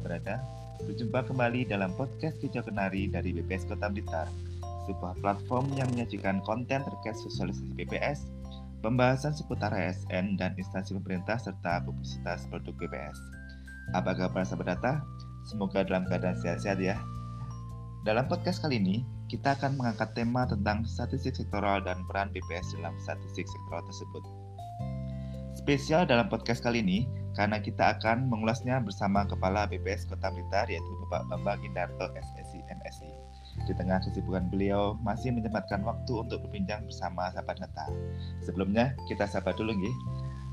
berada. Berjumpa kembali dalam podcast Kicau Kenari dari BPS Kota Blitar, sebuah platform yang menyajikan konten terkait sosialisasi BPS, pembahasan seputar ASN dan instansi pemerintah serta publisitas produk BPS. Apa kabar sahabat data? Semoga dalam keadaan sehat-sehat ya. Dalam podcast kali ini, kita akan mengangkat tema tentang statistik sektoral dan peran BPS dalam statistik sektoral tersebut. Spesial dalam podcast kali ini, karena kita akan mengulasnya bersama Kepala BPS Kota Blitar yaitu Bapak Bambang Indarto SSI MSI. Di tengah kesibukan beliau masih menyempatkan waktu untuk berbincang bersama sahabat data. Sebelumnya kita sapa dulu nggih.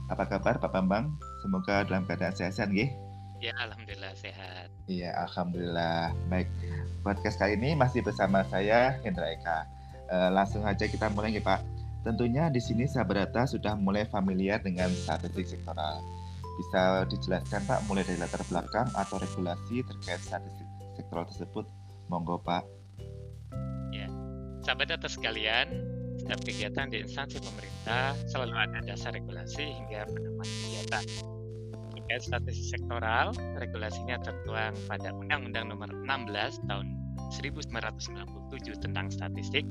Apa kabar Pak Bambang? Semoga dalam keadaan sehat nggih. Ya, alhamdulillah sehat. Iya, alhamdulillah. Baik. Podcast kali ini masih bersama saya Hendra Eka. E, langsung aja kita mulai nih Pak. Tentunya di sini sahabat data sudah mulai familiar dengan statistik sektoral bisa dijelaskan Pak mulai dari latar belakang atau regulasi terkait statistik sektoral tersebut? Monggo Pak. Ya, sahabat data sekalian, setiap kegiatan di instansi pemerintah selalu ada dasar regulasi hingga pedoman kegiatan. Terkait statistik sektoral, regulasinya tertuang pada Undang-Undang Nomor 16 Tahun 1997 tentang statistik,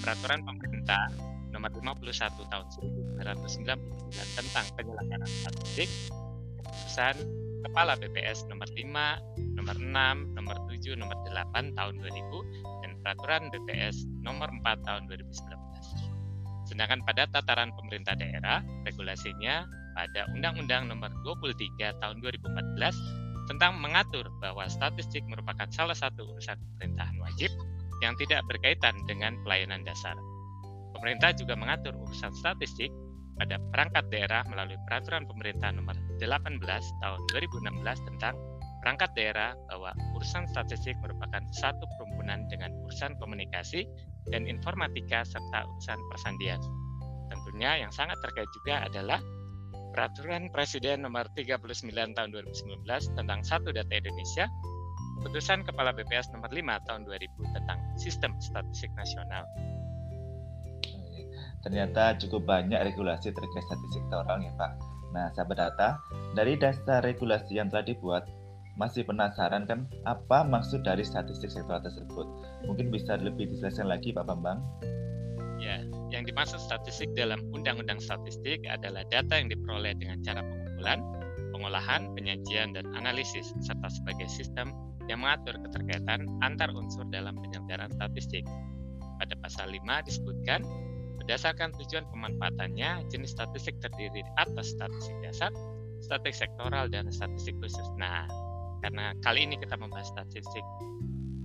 Peraturan Pemerintah nomor 51 tahun 1999 tentang penyelenggaraan statistik, keputusan Kepala BPS nomor 5, nomor 6, nomor 7, nomor 8 tahun 2000 dan peraturan BPS nomor 4 tahun 2019. Sedangkan pada tataran pemerintah daerah, regulasinya pada Undang-Undang nomor 23 tahun 2014 tentang mengatur bahwa statistik merupakan salah satu urusan pemerintahan wajib yang tidak berkaitan dengan pelayanan dasar. Pemerintah juga mengatur urusan statistik pada perangkat daerah melalui peraturan pemerintah nomor 18 tahun 2016 tentang perangkat daerah bahwa urusan statistik merupakan satu perumpunan dengan urusan komunikasi dan informatika serta urusan persandian. Tentunya yang sangat terkait juga adalah Peraturan Presiden nomor 39 tahun 2019 tentang Satu Data Indonesia, Keputusan Kepala BPS nomor 5 tahun 2000 tentang Sistem Statistik Nasional, Ternyata cukup banyak regulasi terkait statistik sektoral ya Pak. Nah, sahabat data, dari dasar regulasi yang telah dibuat, masih penasaran kan apa maksud dari statistik sektoral tersebut? Mungkin bisa lebih dijelaskan lagi Pak Bambang? Ya, yang dimaksud statistik dalam Undang-Undang Statistik adalah data yang diperoleh dengan cara pengumpulan, pengolahan, penyajian, dan analisis, serta sebagai sistem yang mengatur keterkaitan antar unsur dalam penyelenggaraan statistik. Pada pasal 5 disebutkan Berdasarkan tujuan pemanfaatannya, jenis statistik terdiri atas statistik dasar, statistik sektoral, dan statistik khusus. Nah, karena kali ini kita membahas statistik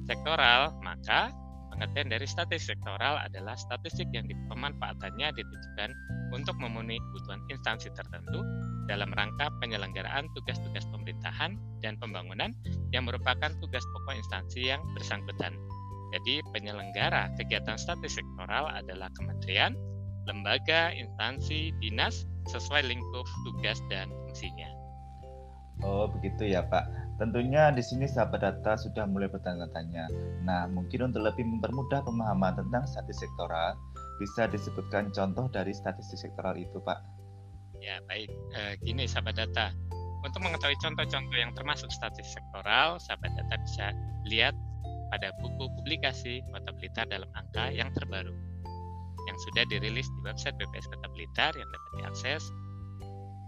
sektoral, maka pengertian dari statistik sektoral adalah statistik yang pemanfaatannya ditujukan untuk memenuhi kebutuhan instansi tertentu dalam rangka penyelenggaraan tugas-tugas pemerintahan dan pembangunan yang merupakan tugas pokok instansi yang bersangkutan. Jadi penyelenggara kegiatan statistik sektoral adalah kementerian, lembaga, instansi, dinas sesuai lingkup tugas dan fungsinya. Oh begitu ya Pak. Tentunya di sini sahabat data sudah mulai bertanya-tanya. Nah mungkin untuk lebih mempermudah pemahaman tentang statistik sektoral, bisa disebutkan contoh dari statistik sektoral itu Pak. Ya baik, e, gini sahabat data. Untuk mengetahui contoh-contoh yang termasuk statistik sektoral, sahabat data bisa lihat pada buku publikasi Kota Blitar dalam angka yang terbaru yang sudah dirilis di website BPS Kota Blitar yang dapat diakses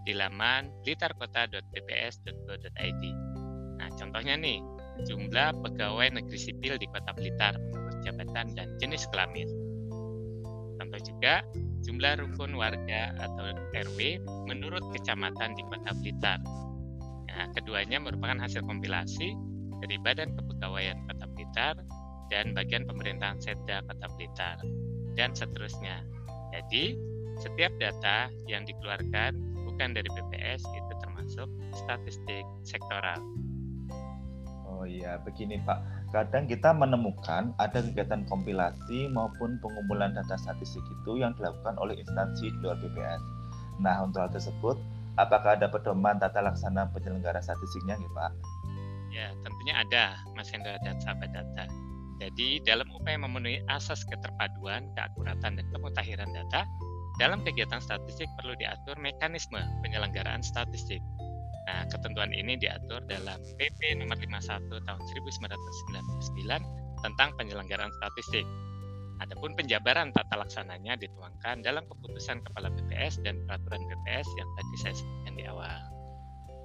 di laman blitarkota.bps.go.id. Nah, contohnya nih, jumlah pegawai negeri sipil di Kota Blitar menurut jabatan dan jenis kelamin. Contoh juga jumlah rukun warga atau RW menurut kecamatan di Kota Blitar. Nah, keduanya merupakan hasil kompilasi dari Badan Kepegawaian Kota Blitar dan bagian pemerintahan Setda Kota Blitar dan seterusnya. Jadi, setiap data yang dikeluarkan bukan dari BPS itu termasuk statistik sektoral. Oh iya, begini Pak. Kadang kita menemukan ada kegiatan kompilasi maupun pengumpulan data statistik itu yang dilakukan oleh instansi di luar BPS. Nah, untuk hal tersebut, apakah ada pedoman tata laksana penyelenggara statistiknya, nih, Pak? Ya, tentunya ada, Mas Hendra dan sahabat data. Jadi, dalam upaya memenuhi asas keterpaduan, keakuratan, dan kemutahiran data, dalam kegiatan statistik perlu diatur mekanisme penyelenggaraan statistik. Nah, ketentuan ini diatur dalam PP nomor 51 tahun 1999 tentang penyelenggaraan statistik. Adapun penjabaran tata laksananya dituangkan dalam keputusan Kepala BPS dan peraturan BPS yang tadi saya sebutkan di awal.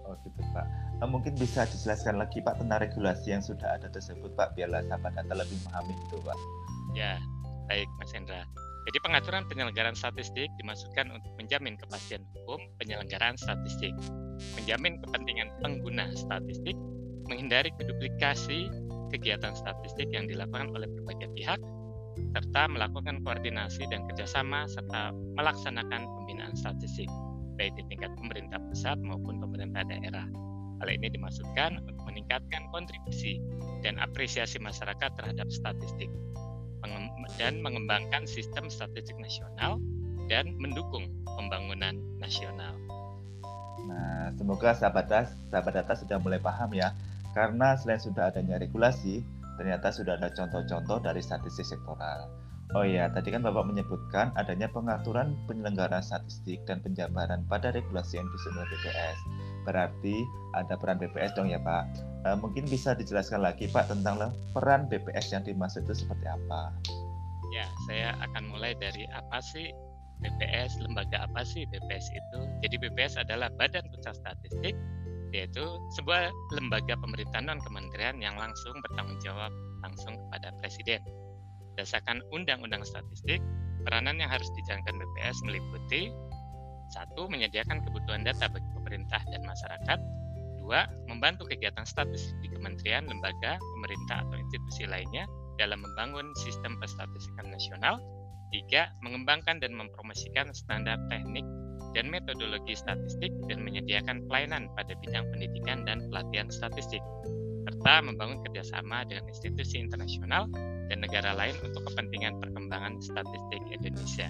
Oh gitu Pak. Nah, mungkin bisa dijelaskan lagi Pak tentang regulasi yang sudah ada tersebut Pak, biarlah sahabat data lebih memahami itu Pak. Ya, baik Mas Hendra. Jadi pengaturan penyelenggaraan statistik dimaksudkan untuk menjamin kepastian hukum penyelenggaraan statistik, menjamin kepentingan pengguna statistik, menghindari keduplikasi kegiatan statistik yang dilakukan oleh berbagai pihak, serta melakukan koordinasi dan kerjasama serta melaksanakan pembinaan statistik, baik di tingkat pemerintah pusat maupun pemerintah daerah. Hal ini dimaksudkan untuk meningkatkan kontribusi dan apresiasi masyarakat terhadap statistik, dan mengembangkan sistem statistik nasional dan mendukung pembangunan nasional. Nah, semoga sahabat data, sahabat data sudah mulai paham ya, karena selain sudah adanya regulasi, ternyata sudah ada contoh-contoh dari statistik sektoral. Oh iya, tadi kan Bapak menyebutkan adanya pengaturan penyelenggaraan statistik dan penjabaran pada regulasi yang disusun BPS. Berarti ada peran BPS dong ya Pak. E, mungkin bisa dijelaskan lagi Pak tentang peran BPS yang dimaksud itu seperti apa? Ya, saya akan mulai dari apa sih BPS, lembaga apa sih BPS itu? Jadi BPS adalah Badan Pusat Statistik, yaitu sebuah lembaga pemerintahan non kementerian yang langsung bertanggung jawab langsung kepada Presiden. Berdasarkan Undang-Undang Statistik, peranan yang harus dijalankan BPS meliputi satu, menyediakan kebutuhan data bagi pemerintah dan masyarakat. Dua, membantu kegiatan statistik di kementerian, lembaga, pemerintah, atau institusi lainnya dalam membangun sistem penstatistikan nasional. Tiga, mengembangkan dan mempromosikan standar teknik dan metodologi statistik dan menyediakan pelayanan pada bidang pendidikan dan pelatihan statistik, serta membangun kerjasama dengan institusi internasional dan negara lain untuk kepentingan perkembangan statistik Indonesia.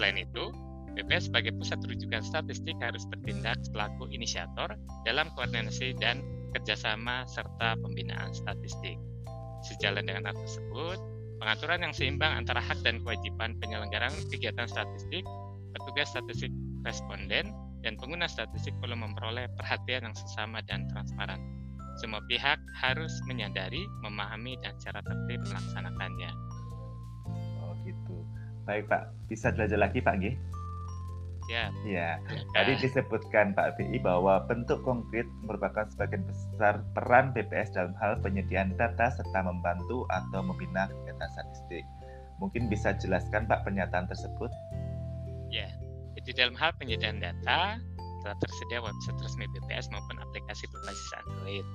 Selain itu, BPS sebagai pusat rujukan statistik harus bertindak selaku inisiator dalam koordinasi dan kerjasama serta pembinaan statistik. Sejalan dengan hal tersebut, pengaturan yang seimbang antara hak dan kewajiban penyelenggaraan kegiatan statistik, petugas statistik responden, dan pengguna statistik perlu memperoleh perhatian yang sesama dan transparan. Semua pihak harus menyadari, memahami, dan secara tertib melaksanakannya. Oh gitu. Baik Pak, bisa belajar lagi Pak G? Ya. Ya. Tadi disebutkan Pak BI bahwa bentuk konkret merupakan sebagian besar peran BPS dalam hal penyediaan data serta membantu atau membina kegiatan statistik. Mungkin bisa jelaskan Pak pernyataan tersebut? Ya. Jadi dalam hal penyediaan data telah tersedia website resmi BPS maupun aplikasi berbasis Android.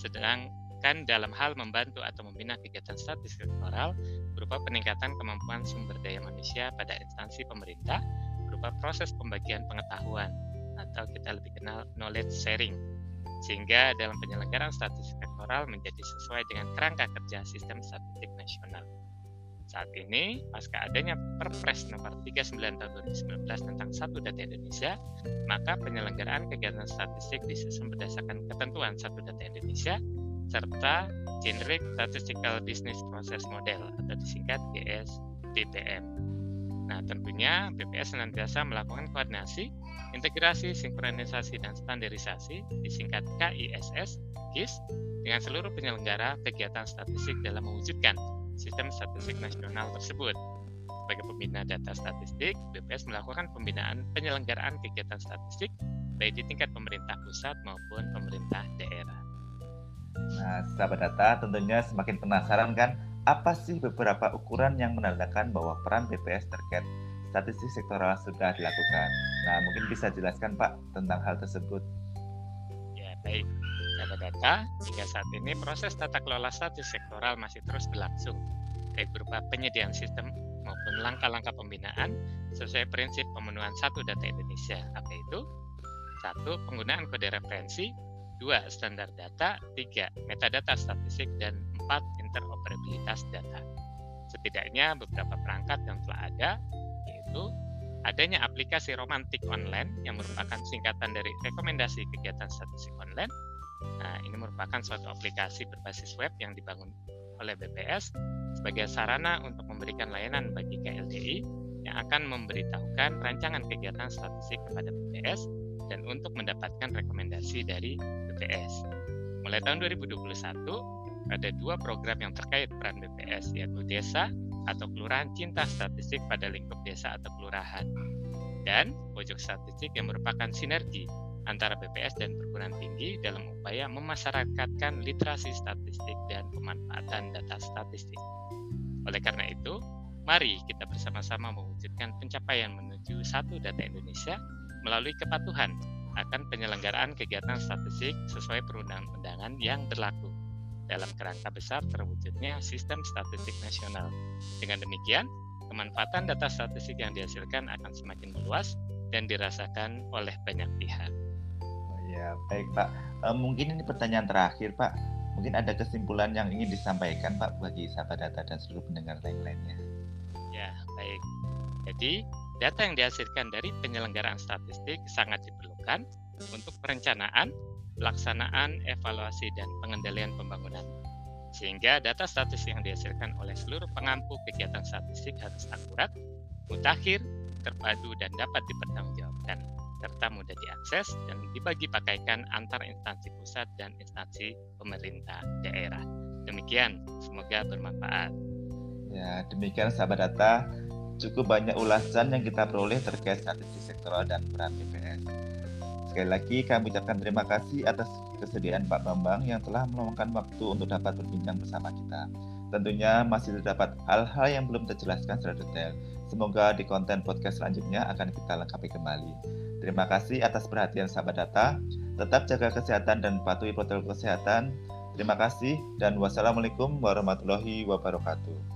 Sedangkan dalam hal membantu atau membina kegiatan statistik sektoral berupa peningkatan kemampuan sumber daya manusia pada instansi pemerintah berupa proses pembagian pengetahuan atau kita lebih kenal knowledge sharing sehingga dalam penyelenggaraan statistik sektoral menjadi sesuai dengan kerangka kerja sistem statistik nasional. Saat ini, pasca adanya Perpres nomor 39 tahun 2019 tentang Satu Data Indonesia, maka penyelenggaraan kegiatan statistik disusun berdasarkan ketentuan Satu Data Indonesia serta Generic Statistical Business Process Model atau disingkat GSBPM. Nah, tentunya BPS senantiasa melakukan koordinasi, integrasi, sinkronisasi, dan standarisasi, disingkat KISS, KIS, dengan seluruh penyelenggara kegiatan statistik dalam mewujudkan sistem statistik nasional tersebut. Sebagai pembina data statistik, BPS melakukan pembinaan penyelenggaraan kegiatan statistik baik di tingkat pemerintah pusat maupun pemerintah daerah. Nah, sahabat data tentunya semakin penasaran kan apa sih beberapa ukuran yang menandakan bahwa peran BPS terkait statistik sektoral sudah dilakukan? Nah, mungkin bisa jelaskan Pak tentang hal tersebut. Ya, baik. Data hingga saat ini proses tata kelola statistik sektoral masih terus berlangsung, baik berupa penyediaan sistem maupun langkah-langkah pembinaan sesuai prinsip pemenuhan satu data Indonesia. Apa itu? Satu, penggunaan kode referensi. Dua, standar data. Tiga, metadata statistik. Dan empat, interoperabilitas data. Setidaknya beberapa perangkat yang telah ada yaitu adanya aplikasi romantik online yang merupakan singkatan dari rekomendasi kegiatan statistik online. Nah, ini merupakan suatu aplikasi berbasis web yang dibangun oleh BPS sebagai sarana untuk memberikan layanan bagi KLDI yang akan memberitahukan rancangan kegiatan statistik kepada BPS dan untuk mendapatkan rekomendasi dari BPS. Mulai tahun 2021, ada dua program yang terkait peran BPS, yaitu Desa atau Kelurahan Cinta Statistik pada lingkup desa atau kelurahan, dan Pojok Statistik yang merupakan sinergi antara BPS dan perguruan tinggi dalam upaya memasyarakatkan literasi statistik dan pemanfaatan data statistik. Oleh karena itu, mari kita bersama-sama mewujudkan pencapaian menuju satu data Indonesia melalui kepatuhan akan penyelenggaraan kegiatan statistik sesuai perundang-undangan yang berlaku dalam kerangka besar terwujudnya sistem statistik nasional. Dengan demikian, kemanfaatan data statistik yang dihasilkan akan semakin meluas dan dirasakan oleh banyak pihak. Ya, baik Pak. E, mungkin ini pertanyaan terakhir Pak. Mungkin ada kesimpulan yang ingin disampaikan Pak bagi sahabat data dan seluruh pendengar lain-lainnya. Ya, baik. Jadi, data yang dihasilkan dari penyelenggaraan statistik sangat diperlukan untuk perencanaan, pelaksanaan, evaluasi, dan pengendalian pembangunan. Sehingga data statistik yang dihasilkan oleh seluruh pengampu kegiatan statistik harus akurat, mutakhir, terpadu, dan dapat dipertanggungjawabkan, serta mudah diakses dan dibagi pakaikan antar instansi pusat dan instansi pemerintah daerah. Demikian, semoga bermanfaat. Ya, demikian sahabat data, cukup banyak ulasan yang kita peroleh terkait statistik sektoral dan peran BPS. Sekali lagi kami ucapkan terima kasih atas kesediaan Pak Bambang yang telah meluangkan waktu untuk dapat berbincang bersama kita. Tentunya masih terdapat hal-hal yang belum terjelaskan secara detail. Semoga di konten podcast selanjutnya akan kita lengkapi kembali. Terima kasih atas perhatian sahabat data. Tetap jaga kesehatan dan patuhi protokol kesehatan. Terima kasih dan wassalamualaikum warahmatullahi wabarakatuh.